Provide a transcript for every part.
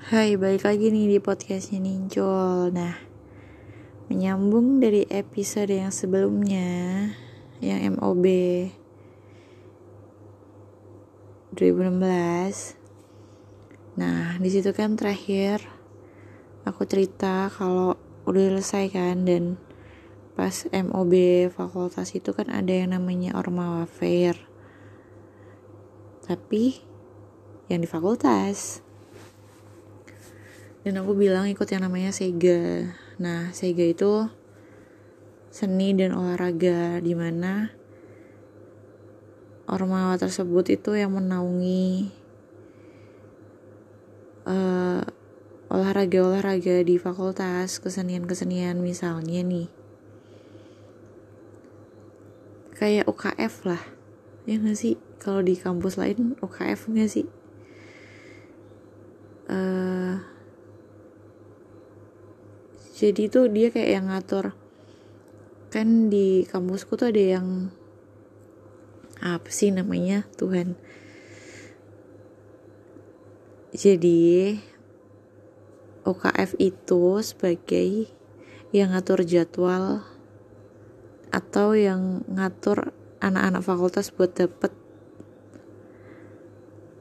Hai, balik lagi nih di podcastnya Nincol Nah, menyambung dari episode yang sebelumnya Yang MOB 2016 Nah, di situ kan terakhir Aku cerita kalau udah selesai kan Dan pas MOB fakultas itu kan ada yang namanya Ormawa Fair Tapi yang di fakultas dan aku bilang ikut yang namanya Sega. Nah Sega itu seni dan olahraga di mana ormawa tersebut itu yang menaungi uh, olahraga-olahraga di fakultas kesenian-kesenian misalnya nih. Kayak UKF lah. Ya gak sih? Kalau di kampus lain UKF gak sih? Uh, jadi tuh dia kayak yang ngatur kan di kampusku tuh ada yang apa sih namanya Tuhan. Jadi OKF itu sebagai yang ngatur jadwal atau yang ngatur anak-anak fakultas buat dapet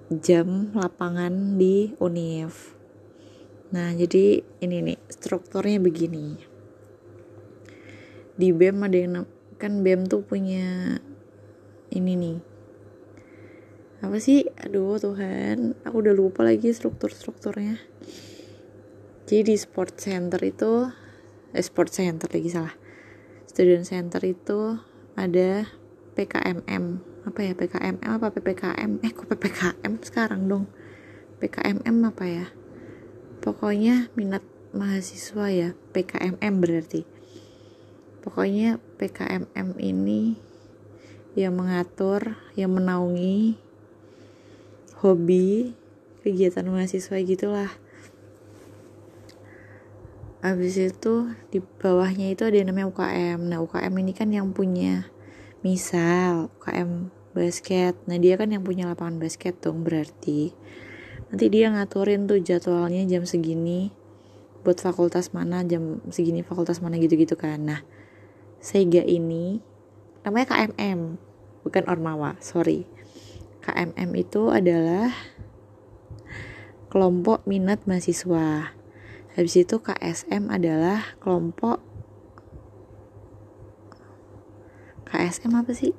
jam lapangan di UNIF Nah, jadi ini nih strukturnya begini. Di BEM ada yang kan BEM tuh punya ini nih. Apa sih? Aduh Tuhan, aku udah lupa lagi struktur-strukturnya. Jadi di sport center itu eh sport center lagi salah. Student center itu ada PKMM. Apa ya PKMM apa PPKM? Eh kok PPKM sekarang dong? PKMM apa ya? Pokoknya minat mahasiswa ya PKMM berarti. Pokoknya PKMM ini yang mengatur yang menaungi hobi kegiatan mahasiswa gitulah. Habis itu di bawahnya itu ada yang namanya UKM nah UKM ini kan yang punya misal UKM basket. Nah dia kan yang punya lapangan basket dong berarti nanti dia ngaturin tuh jadwalnya jam segini buat fakultas mana jam segini fakultas mana gitu-gitu kan. Nah Sega ini namanya KMM bukan Ormawa sorry. KMM itu adalah kelompok minat mahasiswa. Habis itu KSM adalah kelompok KSM apa sih?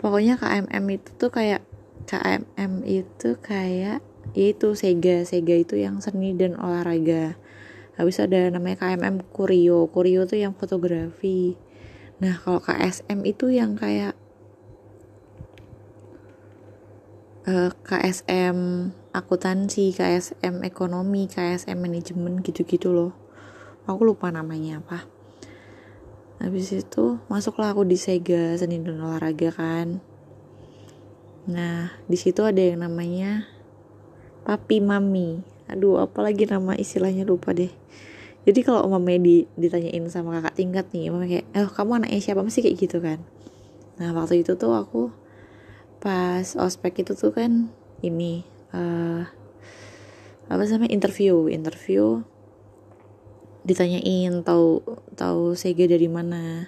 Pokoknya KMM itu tuh kayak KMM itu kayak yaitu Sega. Sega itu yang seni dan olahraga. Habis ada namanya KMM Kurio. Kurio tuh yang fotografi. Nah kalau KSM itu yang kayak uh, eh, KSM akuntansi KSM ekonomi KSM manajemen gitu-gitu loh. Aku lupa namanya apa. Habis itu masuklah aku di Sega seni dan olahraga kan Nah, di situ ada yang namanya papi mami. Aduh, apalagi nama istilahnya lupa deh. Jadi kalau mama di, ditanyain sama kakak tingkat nih, mama kayak, "Eh, kamu anaknya siapa?" Masih kayak gitu kan. Nah, waktu itu tuh aku pas ospek itu tuh kan ini uh, apa sama interview, interview ditanyain tahu tahu Sega dari mana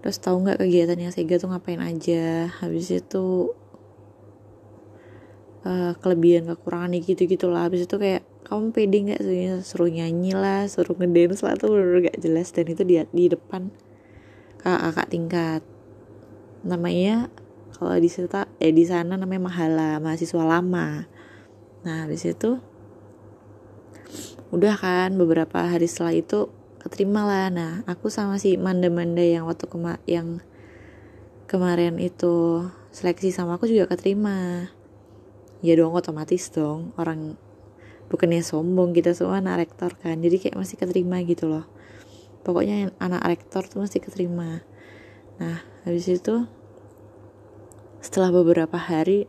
terus tahu nggak kegiatannya Sega tuh ngapain aja habis itu uh, kelebihan kekurangan gitu gitu lah habis itu kayak kamu pede nggak suruh nyanyi lah suruh ngedance lah tuh udah gak jelas. Dan itu di di depan kakak kakak tingkat. Namanya kalau di sana eh di sana namanya mahala mahasiswa lama. Nah habis itu udah kan beberapa hari setelah itu keterima lah. Nah aku sama si manda-manda yang waktu kema yang kemarin itu seleksi sama aku juga keterima ya dong otomatis dong. Orang bukannya sombong kita semua anak rektor kan. Jadi kayak masih keterima gitu loh. Pokoknya anak rektor tuh masih keterima. Nah habis itu setelah beberapa hari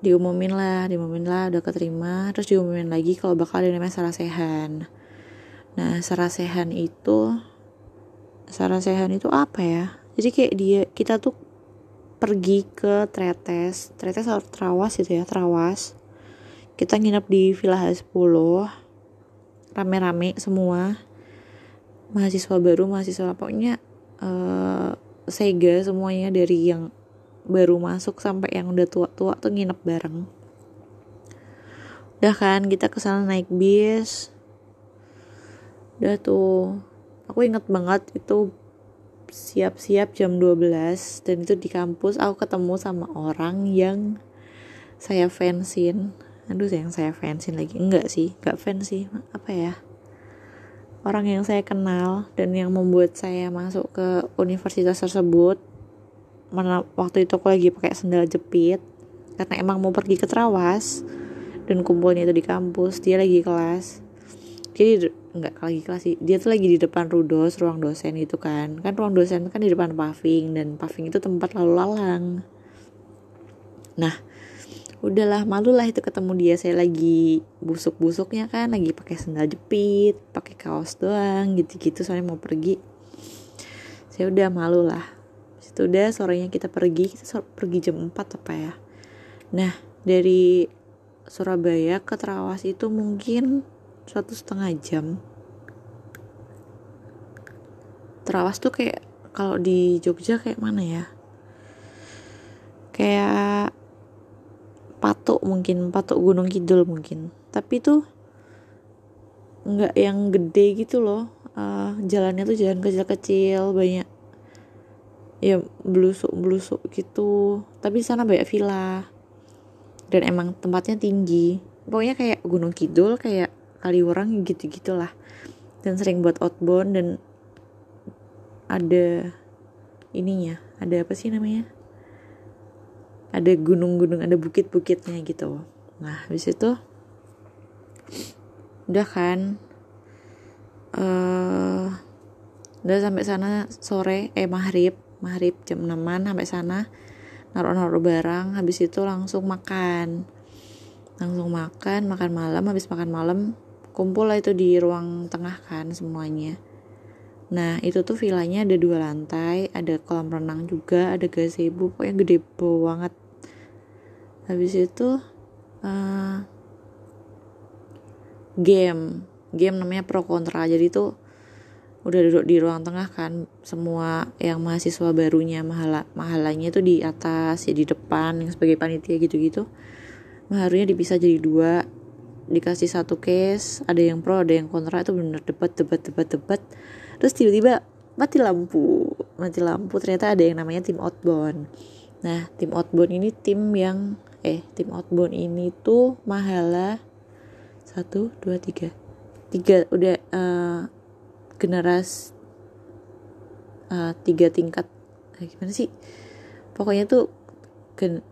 diumumin lah diumumin lah udah keterima. Terus diumumin lagi kalau bakal ada namanya sarasehan. Nah sarasehan itu sarasehan itu apa ya? Jadi kayak dia kita tuh pergi ke Tretes. Tretes atau Trawas itu ya Trawas. Kita nginep di Villa H10 rame-rame semua. Mahasiswa baru mahasiswa pokoknya uh, sega semuanya dari yang baru masuk sampai yang udah tua-tua tuh nginep bareng. Udah kan kita ke sana naik bis. Udah tuh. Aku inget banget itu siap-siap jam 12 dan itu di kampus aku ketemu sama orang yang saya fansin. Aduh yang saya fansin lagi. Enggak sih enggak fans sih. Apa ya? Orang yang saya kenal dan yang membuat saya masuk ke universitas tersebut. Mana waktu itu aku lagi pakai sendal jepit karena emang mau pergi ke Trawas dan kumpulnya itu di kampus. Dia lagi kelas. Jadi enggak lagi kelas sih. Dia tuh lagi di depan rudos ruang dosen itu kan. Kan ruang dosen kan di depan paving dan paving itu tempat lalu lalang. Nah udahlah malu lah itu ketemu dia. Saya lagi busuk-busuknya kan lagi pakai sandal jepit pakai kaos doang gitu-gitu. Soalnya mau pergi. Saya udah malu lah situ udah sorenya kita pergi. Kita pergi jam 4 apa ya? Nah dari Surabaya ke Trawas itu mungkin satu setengah jam. Trawas tuh kayak kalau di Jogja kayak mana ya? Kayak patok mungkin patok gunung kidul mungkin. Tapi tuh nggak yang gede gitu loh. Uh, jalannya tuh jalan kecil-kecil banyak ya belusuk belusuk gitu. Tapi sana banyak villa. Dan emang tempatnya tinggi. Pokoknya kayak gunung kidul kayak kaliurang gitu gitulah dan sering buat outbound dan ada ininya ada apa sih namanya? Ada gunung-gunung ada bukit-bukitnya gitu. Nah habis itu udah kan uh, udah sampai sana sore eh maghrib maghrib jam 6 sampai sana naruh-naruh barang habis itu langsung makan. Langsung makan makan malam habis makan malam kumpul lah itu di ruang tengah kan semuanya. Nah itu tuh villanya ada dua lantai, ada kolam renang juga, ada gazebo, pokoknya gede banget. Habis itu uh, game. Game namanya pro kontra jadi tuh udah duduk di ruang tengah kan semua yang mahasiswa barunya mahala mahalanya tuh di atas ya di depan yang sebagai panitia gitu-gitu. Maharunya dipisah jadi dua dikasih satu case ada yang pro ada yang kontra itu bener debat debat debat debat. Terus tiba-tiba mati lampu mati lampu. Ternyata ada yang namanya tim outbound. Nah tim outbound ini tim yang eh tim outbound ini tuh mahala. Satu dua tiga. Tiga udah uh, generasi uh, tiga tingkat. Eh, gimana sih? Pokoknya tuh gen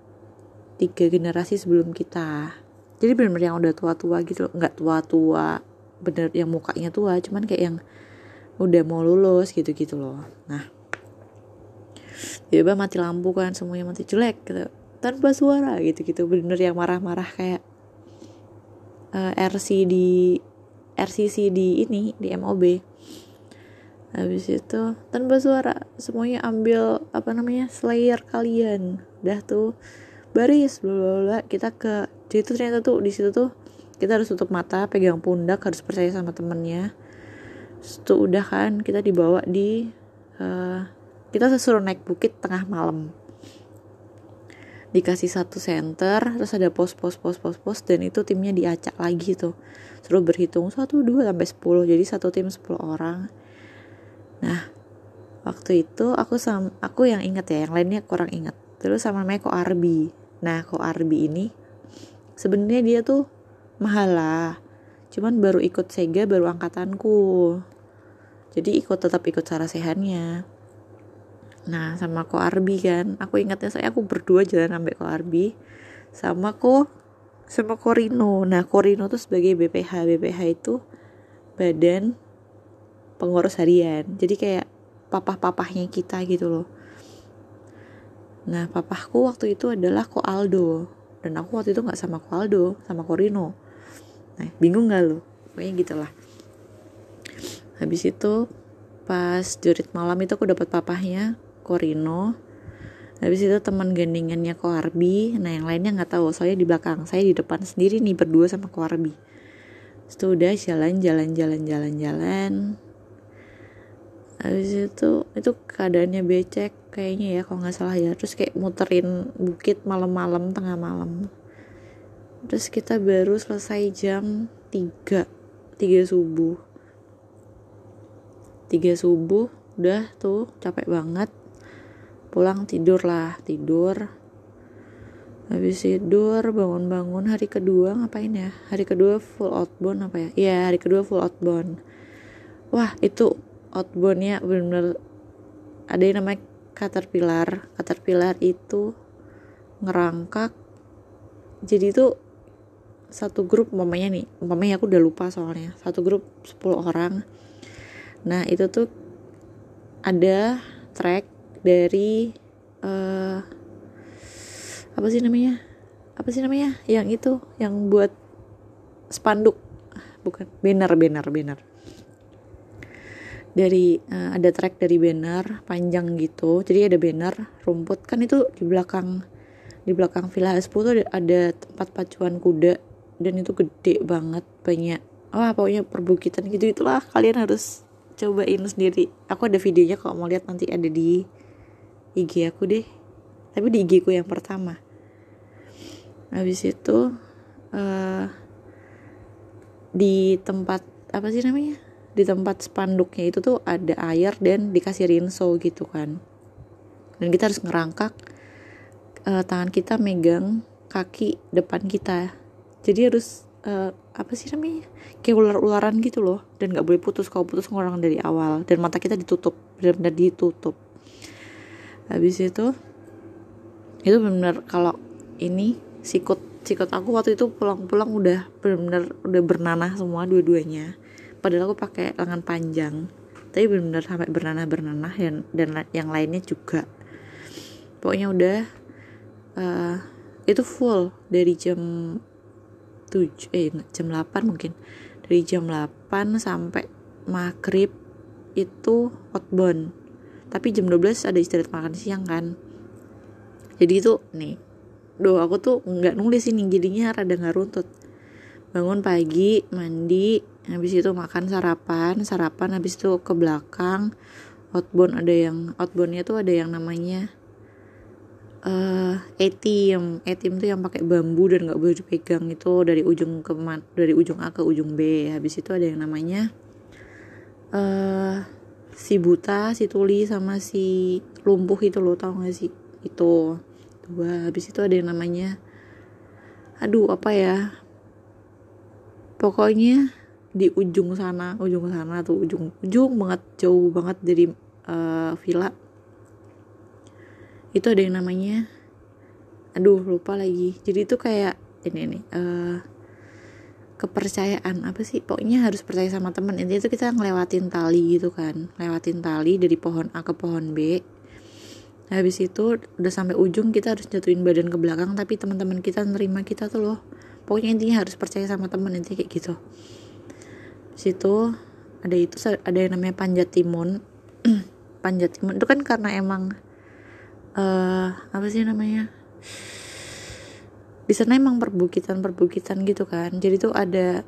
tiga generasi sebelum kita jadi benar-benar yang udah tua-tua gitu nggak tua-tua bener yang mukanya tua cuman kayak yang udah mau lulus gitu-gitu loh. Nah tiba mati lampu kan semuanya mati jelek gitu. Tanpa suara gitu-gitu bener yang marah-marah kayak uh, eh, RC di RCC di ini di MOB habis itu tanpa suara semuanya ambil apa namanya slayer kalian. Dah tuh baris bla kita ke jadi tuh ternyata tuh di situ tuh kita harus tutup mata pegang pundak harus percaya sama temennya. Itu udah kan kita dibawa di uh, kita sesuruh naik bukit tengah malam. Dikasih satu center terus ada pos pos pos pos pos dan itu timnya diacak lagi tuh. Suruh berhitung satu dua sampai sepuluh jadi satu tim sepuluh orang. Nah waktu itu aku sam aku yang inget ya yang lainnya kurang inget terus sama namanya Ko Arbi nah Ko Arbi ini sebenarnya dia tuh mahala. Cuman baru ikut Sega baru angkatanku. Jadi ikut tetap ikut sarasehannya nah sama ko Arbi kan. Aku ingatnya saya aku berdua jalan sampai ko Arbi. Sama ko sama Korino nah Korino tuh sebagai BPH BPH itu badan pengurus harian. Jadi kayak papah-papahnya kita gitu loh nah papahku waktu itu adalah ko Aldo dan aku waktu itu nggak sama ko Aldo sama Korino nah bingung nggak lo pokoknya gitulah. Habis itu pas jurit malam itu aku dapat papahnya Korino habis itu teman gandengannya Koarbi. Nah yang lainnya nggak tahu soalnya di belakang saya di depan sendiri nih berdua sama Koarbi. Itu udah jalan jalan jalan jalan jalan habis itu itu keadaannya becek kayaknya ya kalau nggak salah ya. Terus kayak muterin bukit malam-malam tengah malam. Terus kita baru selesai jam 3 3 subuh. 3 subuh udah tuh capek banget. Pulang tidur lah tidur. Habis tidur bangun-bangun hari kedua ngapain ya? Hari kedua full outbound apa ya? Iya hari kedua full outbound. Wah itu outboundnya benar-benar ada yang namanya caterpillar. Caterpillar itu ngerangkak. Jadi itu satu grup umpamanya nih umpamanya aku udah lupa soalnya. Satu grup 10 orang. Nah itu tuh ada track dari uh, apa sih namanya? Apa sih namanya? Yang itu yang buat spanduk. Bukan banner banner banner dari uh, ada track dari banner panjang gitu. Jadi ada banner rumput. Kan itu di belakang di belakang Villa Haspo tuh ada, ada tempat pacuan kuda. Dan itu gede banget banyak wah pokoknya perbukitan gitu. Itulah kalian harus cobain sendiri. Aku ada videonya kalau mau lihat nanti ada di IG aku deh. Tapi di IG ku yang pertama. Habis itu uh, di tempat apa sih namanya di tempat spanduknya itu tuh ada air dan dikasih rinso gitu kan. Dan kita harus ngerangkak uh, tangan kita megang kaki depan kita. Jadi harus uh, apa sih namanya? Kayak ular-ularan gitu loh. Dan nggak boleh putus. Kalau putus ngurang dari awal. Dan mata kita ditutup. Benar-benar ditutup. Habis itu itu benar-benar kalau ini sikut sikut aku waktu itu pulang-pulang udah benar-benar udah bernanah semua dua-duanya padahal aku pakai lengan panjang. Tapi benar-benar sampai bernanah bernanah dan dan yang lainnya juga. Pokoknya udah uh, itu full dari jam 7 eh jam 8 mungkin. Dari jam 8 sampai maghrib itu outbound. Tapi jam 12 ada istirahat makan siang kan. Jadi itu nih doh aku tuh nggak nulis ini. Jadinya rada nggak runtut. Bangun pagi mandi habis itu makan sarapan sarapan habis itu ke belakang. Outbound ada yang outboundnya tuh ada yang namanya uh, etim etim tuh yang pakai bambu dan nggak boleh dipegang itu dari ujung ke dari ujung A ke ujung B. Habis itu ada yang namanya uh, si buta si tuli sama si lumpuh itu lo tau gak sih? Itu. Dua. Habis itu ada yang namanya aduh apa ya? Pokoknya di ujung sana ujung sana tuh ujung ujung banget jauh banget dari uh, villa. Itu ada yang namanya aduh lupa lagi. Jadi itu kayak ini nih uh, kepercayaan apa sih? Pokoknya harus percaya sama teman intinya itu kita ngelewatin tali gitu kan. Lewatin tali dari pohon A ke pohon B. Habis itu udah sampai ujung kita harus jatuhin badan ke belakang tapi teman-teman kita nerima kita tuh loh. Pokoknya intinya harus percaya sama teman intinya kayak gitu situ ada itu ada yang namanya panjat timun. Panjat timun itu kan karena emang uh, apa sih namanya? Di sana emang perbukitan perbukitan gitu kan. Jadi tuh ada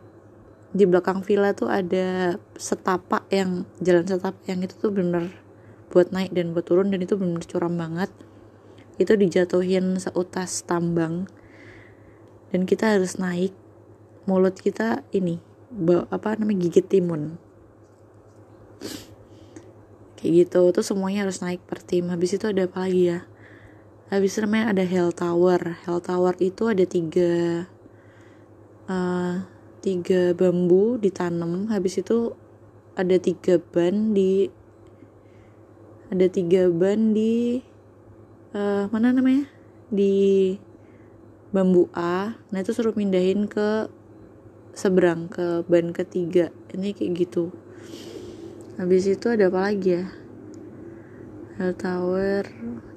di belakang villa tuh ada setapak yang jalan setapak yang itu tuh bener buat naik dan buat turun dan itu bener curam banget. Itu dijatuhin seutas tambang. Dan kita harus naik. Mulut kita ini apa namanya gigit timun. Kayak gitu tuh semuanya harus naik per tim. Habis itu ada apa lagi ya? Habis itu namanya ada Hell Tower. Hell Tower itu ada tiga uh, tiga bambu ditanam. Habis itu ada tiga ban di ada tiga ban di uh, mana namanya? Di bambu A. Nah itu suruh mindahin ke seberang ke ban ketiga. Ini kayak gitu. Habis itu ada apa lagi ya? Hell Tower.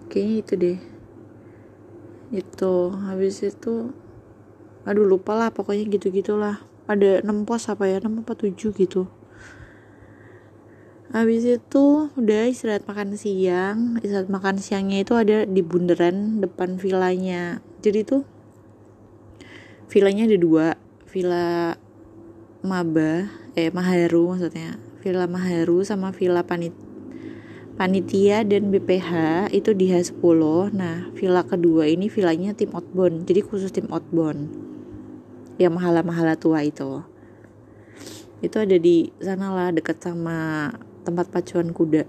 Kayaknya itu deh. Itu. Habis itu aduh lupa lah pokoknya gitu gitulah ada 6 pos apa ya? 6 apa 7 gitu. Habis itu udah istirahat makan siang. Istirahat makan siangnya itu ada di bundaran depan vilanya. Jadi tuh vilanya ada dua villa Maba eh Maharu maksudnya. Villa Maharu sama villa Panit panitia dan BPH itu di H10 nah villa kedua ini villanya tim outbound jadi khusus tim outbound. Yang mahala-mahala tua itu. Itu ada di sana lah deket sama tempat pacuan kuda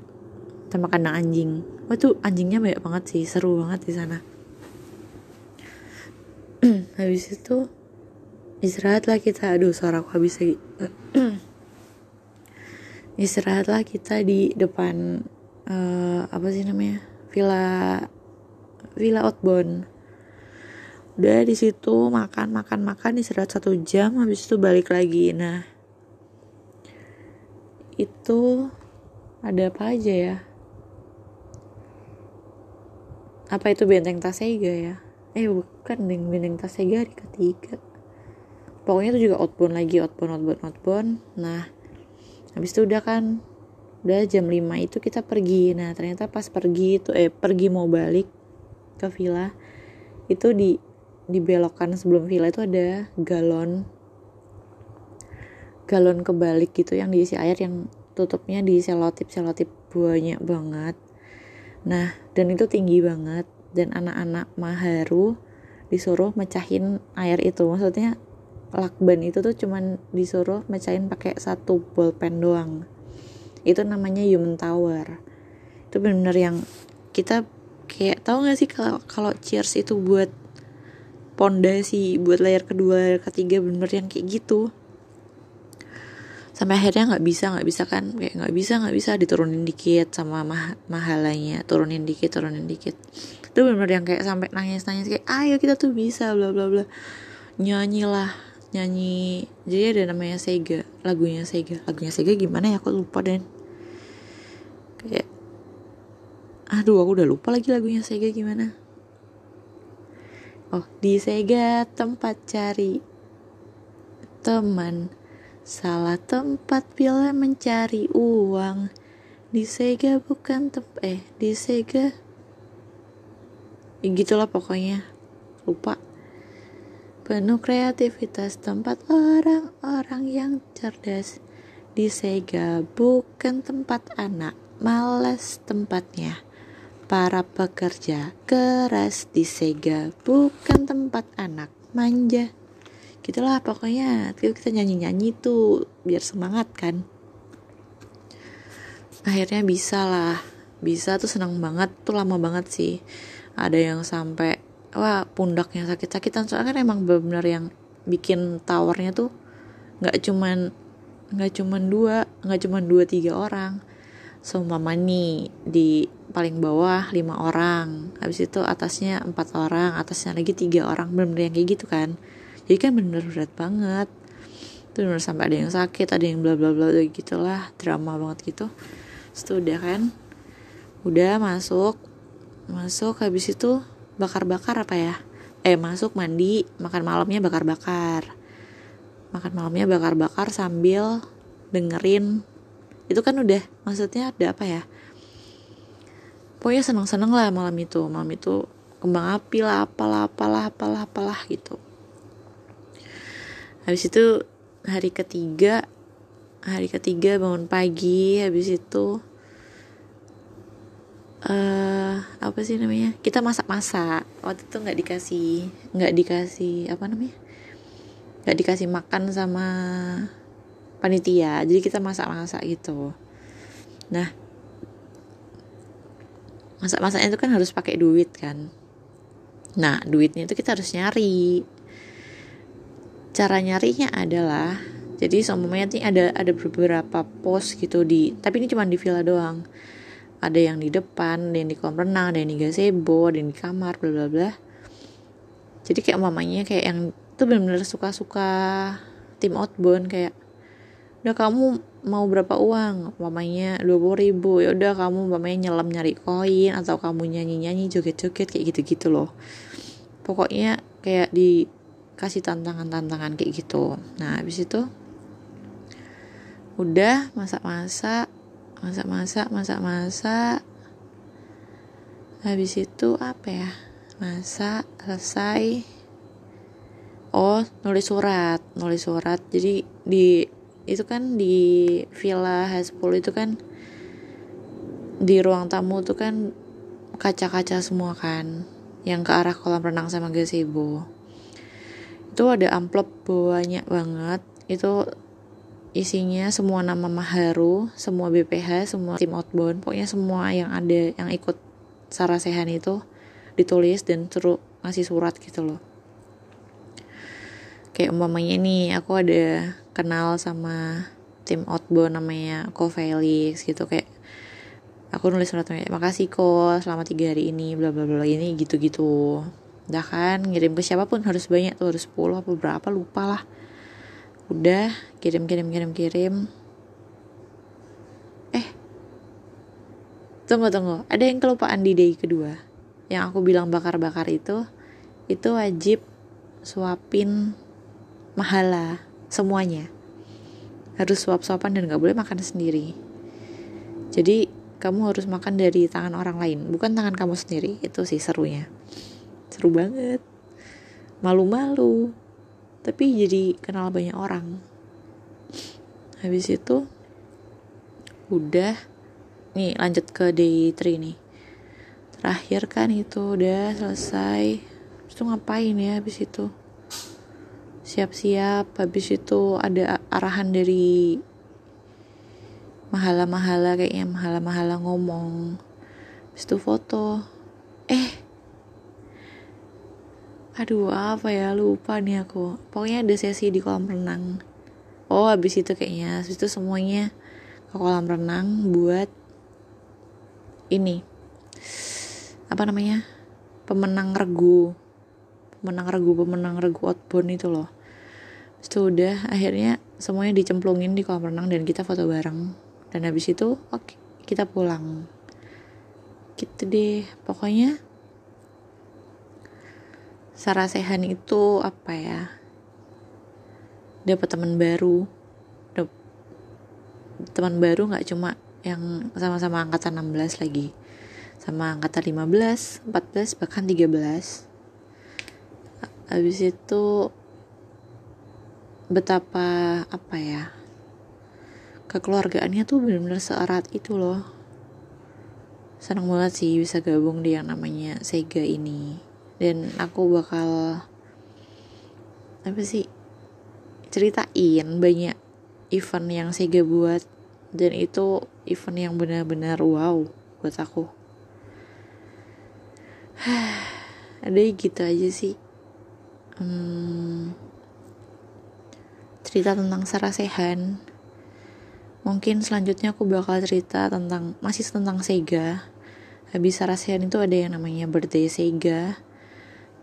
sama kandang anjing. Wah tuh anjingnya banyak banget sih seru banget di sana. Habis itu istirahatlah kita. Aduh suara aku habis lagi. Istirahatlah kita di depan uh, apa sih namanya? Villa villa outbound. Udah di situ makan makan makan istirahat satu jam habis itu balik lagi. Nah itu ada apa aja ya? Apa itu benteng Tasega ya? Eh bukan benteng Tasega hari ketiga pokoknya itu juga outbound lagi outbound outbound outbound. Nah habis itu udah kan udah jam 5 itu kita pergi. Nah ternyata pas pergi itu eh pergi mau balik ke villa itu di di belokan sebelum villa itu ada galon galon kebalik gitu yang diisi air yang tutupnya di selotip selotip banyak banget. Nah dan itu tinggi banget. Dan anak-anak maharu disuruh mecahin air itu. Maksudnya lakban itu tuh cuman disuruh mecahin pakai satu bolpen doang. Itu namanya human tower. Itu benar-benar yang kita kayak tahu gak sih kalau kalau cheers itu buat pondasi buat layar kedua layar ketiga bener yang kayak gitu. Sampai akhirnya nggak bisa nggak bisa kan? Kayak nggak bisa nggak bisa diturunin dikit sama mah mahalanya. Turunin dikit turunin dikit. Itu benar yang kayak sampai nangis nangis kayak ayo kita tuh bisa bla bla bla. Nyanyi lah nyanyi jadi ada namanya Sega lagunya Sega. Lagunya Sega gimana ya? Aku lupa dan kayak aduh aku udah lupa lagi lagunya Sega gimana. Oh di Sega tempat cari teman. Salah tempat bila mencari uang. Di Sega bukan tempat Eh di Sega. Ya, Gitulah pokoknya. Lupa Penuh kreativitas tempat orang-orang yang cerdas. Di Sega bukan tempat anak Malas tempatnya. Para pekerja keras di Sega bukan tempat anak manja. Gitulah pokoknya. Kita nyanyi-nyanyi tuh biar semangat kan. Akhirnya bisa lah. Bisa tuh senang banget tuh lama banget sih. Ada yang sampai wah pundaknya sakit-sakitan. Soalnya kan emang benar-benar yang bikin towernya tuh nggak cuman nggak cuman dua nggak cuman dua tiga orang. Seumpama nih di paling bawah lima orang. Habis itu atasnya empat orang atasnya lagi tiga orang. Benar-benar yang kayak gitu kan. Jadi kan bener berat banget. Tuh bener sampai ada yang sakit ada yang bla bla bla gitulah. Drama banget gitu. Terus kan udah masuk masuk. Habis itu bakar-bakar apa ya? Eh masuk mandi makan malamnya bakar-bakar. Makan malamnya bakar-bakar sambil dengerin. Itu kan udah maksudnya ada apa ya? Pokoknya seneng-seneng lah malam itu. Malam itu kembang api lah apalah apalah apalah apalah gitu. Habis itu hari ketiga hari ketiga bangun pagi habis itu uh, apa sih namanya? Kita masak-masak. Waktu itu nggak dikasih nggak dikasih apa namanya? Nggak dikasih makan sama panitia. Jadi kita masak-masak gitu. Nah masak-masaknya itu kan harus pakai duit kan? Nah duitnya itu kita harus nyari. Cara nyarinya adalah jadi semuanya nih ada ada beberapa pos gitu di tapi ini cuma di villa doang ada yang di depan ada yang di kolam renang ada yang di gazebo ada yang di kamar bla bla bla. Jadi kayak mamanya kayak yang tuh benar-benar suka-suka tim outbound kayak udah kamu mau berapa uang? Mamanya dua puluh ribu. Ya udah kamu mamanya nyelam nyari koin atau kamu nyanyi nyanyi joget joget kayak gitu gitu loh. Pokoknya kayak di kasih tantangan-tantangan kayak gitu. Nah habis itu udah masak-masak masak-masak masak-masak. Habis itu apa ya? Masak selesai. Oh nulis surat nulis surat. Jadi di itu kan di villa H10 itu kan di ruang tamu itu kan kaca-kaca semua kan yang ke arah kolam renang sama gazebo. Itu ada amplop banyak banget. Itu isinya semua nama Maharu semua BPH semua tim outbound. Pokoknya semua yang ada yang ikut Sarasehan itu ditulis dan suruh ngasih surat gitu loh. Kayak umpamanya nih aku ada kenal sama tim outbound namanya Ko Felix gitu. Kayak aku nulis surat makasih kok selama tiga hari ini bla bla bla ini gitu gitu udah kan ngirim ke siapa pun harus banyak tuh harus 10 apa berapa lupa lah udah kirim kirim kirim kirim. Tunggu tunggu. Ada yang kelupaan di day kedua? Yang aku bilang bakar-bakar itu? Itu wajib suapin mahala semuanya. Harus suap-suapan dan gak boleh makan sendiri. Jadi kamu harus makan dari tangan orang lain bukan tangan kamu sendiri. Itu sih serunya. Seru banget. Malu-malu tapi jadi kenal banyak orang. Habis itu udah. Nih lanjut ke day 3 nih. Terakhir kan itu udah selesai. Itu ngapain ya habis itu? Siap-siap habis itu ada arahan dari mahala-mahala kayaknya mahala-mahala ngomong. Habis itu foto. Eh aduh apa ya? Lupa nih aku. Pokoknya ada sesi di kolam renang. Oh habis itu kayaknya. Habis itu semuanya ke kolam renang buat ini. Apa namanya? Pemenang regu. Pemenang regu pemenang regu outbound itu loh. Itu udah akhirnya semuanya dicemplungin di kolam renang dan kita foto bareng. Dan habis itu oke okay, kita pulang. Gitu deh. Pokoknya Sarasehan itu apa ya? Dapat teman baru. Teman baru nggak cuma yang sama-sama angkatan 16 lagi. Sama angkatan 15, 14, bahkan 13 habis itu betapa apa ya? Kekeluargaannya tuh benar-benar seerat itu loh. Senang banget sih bisa gabung di yang namanya Sega ini dan aku bakal apa sih ceritain banyak event yang Sega buat. Dan itu event yang benar-benar wow buat aku. Ada gitu aja sih. Hmm, cerita tentang Sarasehan mungkin selanjutnya aku bakal cerita tentang masih tentang Sega. Habis Sarasehan itu ada yang namanya birthday Sega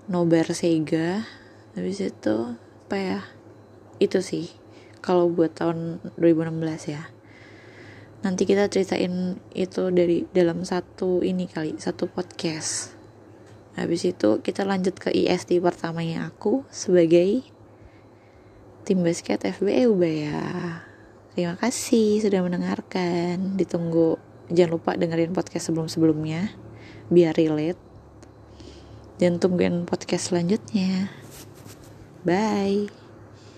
nobar Sega. Habis itu apa ya itu sih. Kalau buat tahun 2016 ya. Nanti kita ceritain itu dari dalam satu ini kali satu podcast. Habis itu kita lanjut ke IST pertamanya aku sebagai tim basket FBE Ubaya. Terima kasih sudah mendengarkan. Ditunggu jangan lupa dengerin podcast sebelum-sebelumnya biar relate dan tungguin podcast selanjutnya. Bye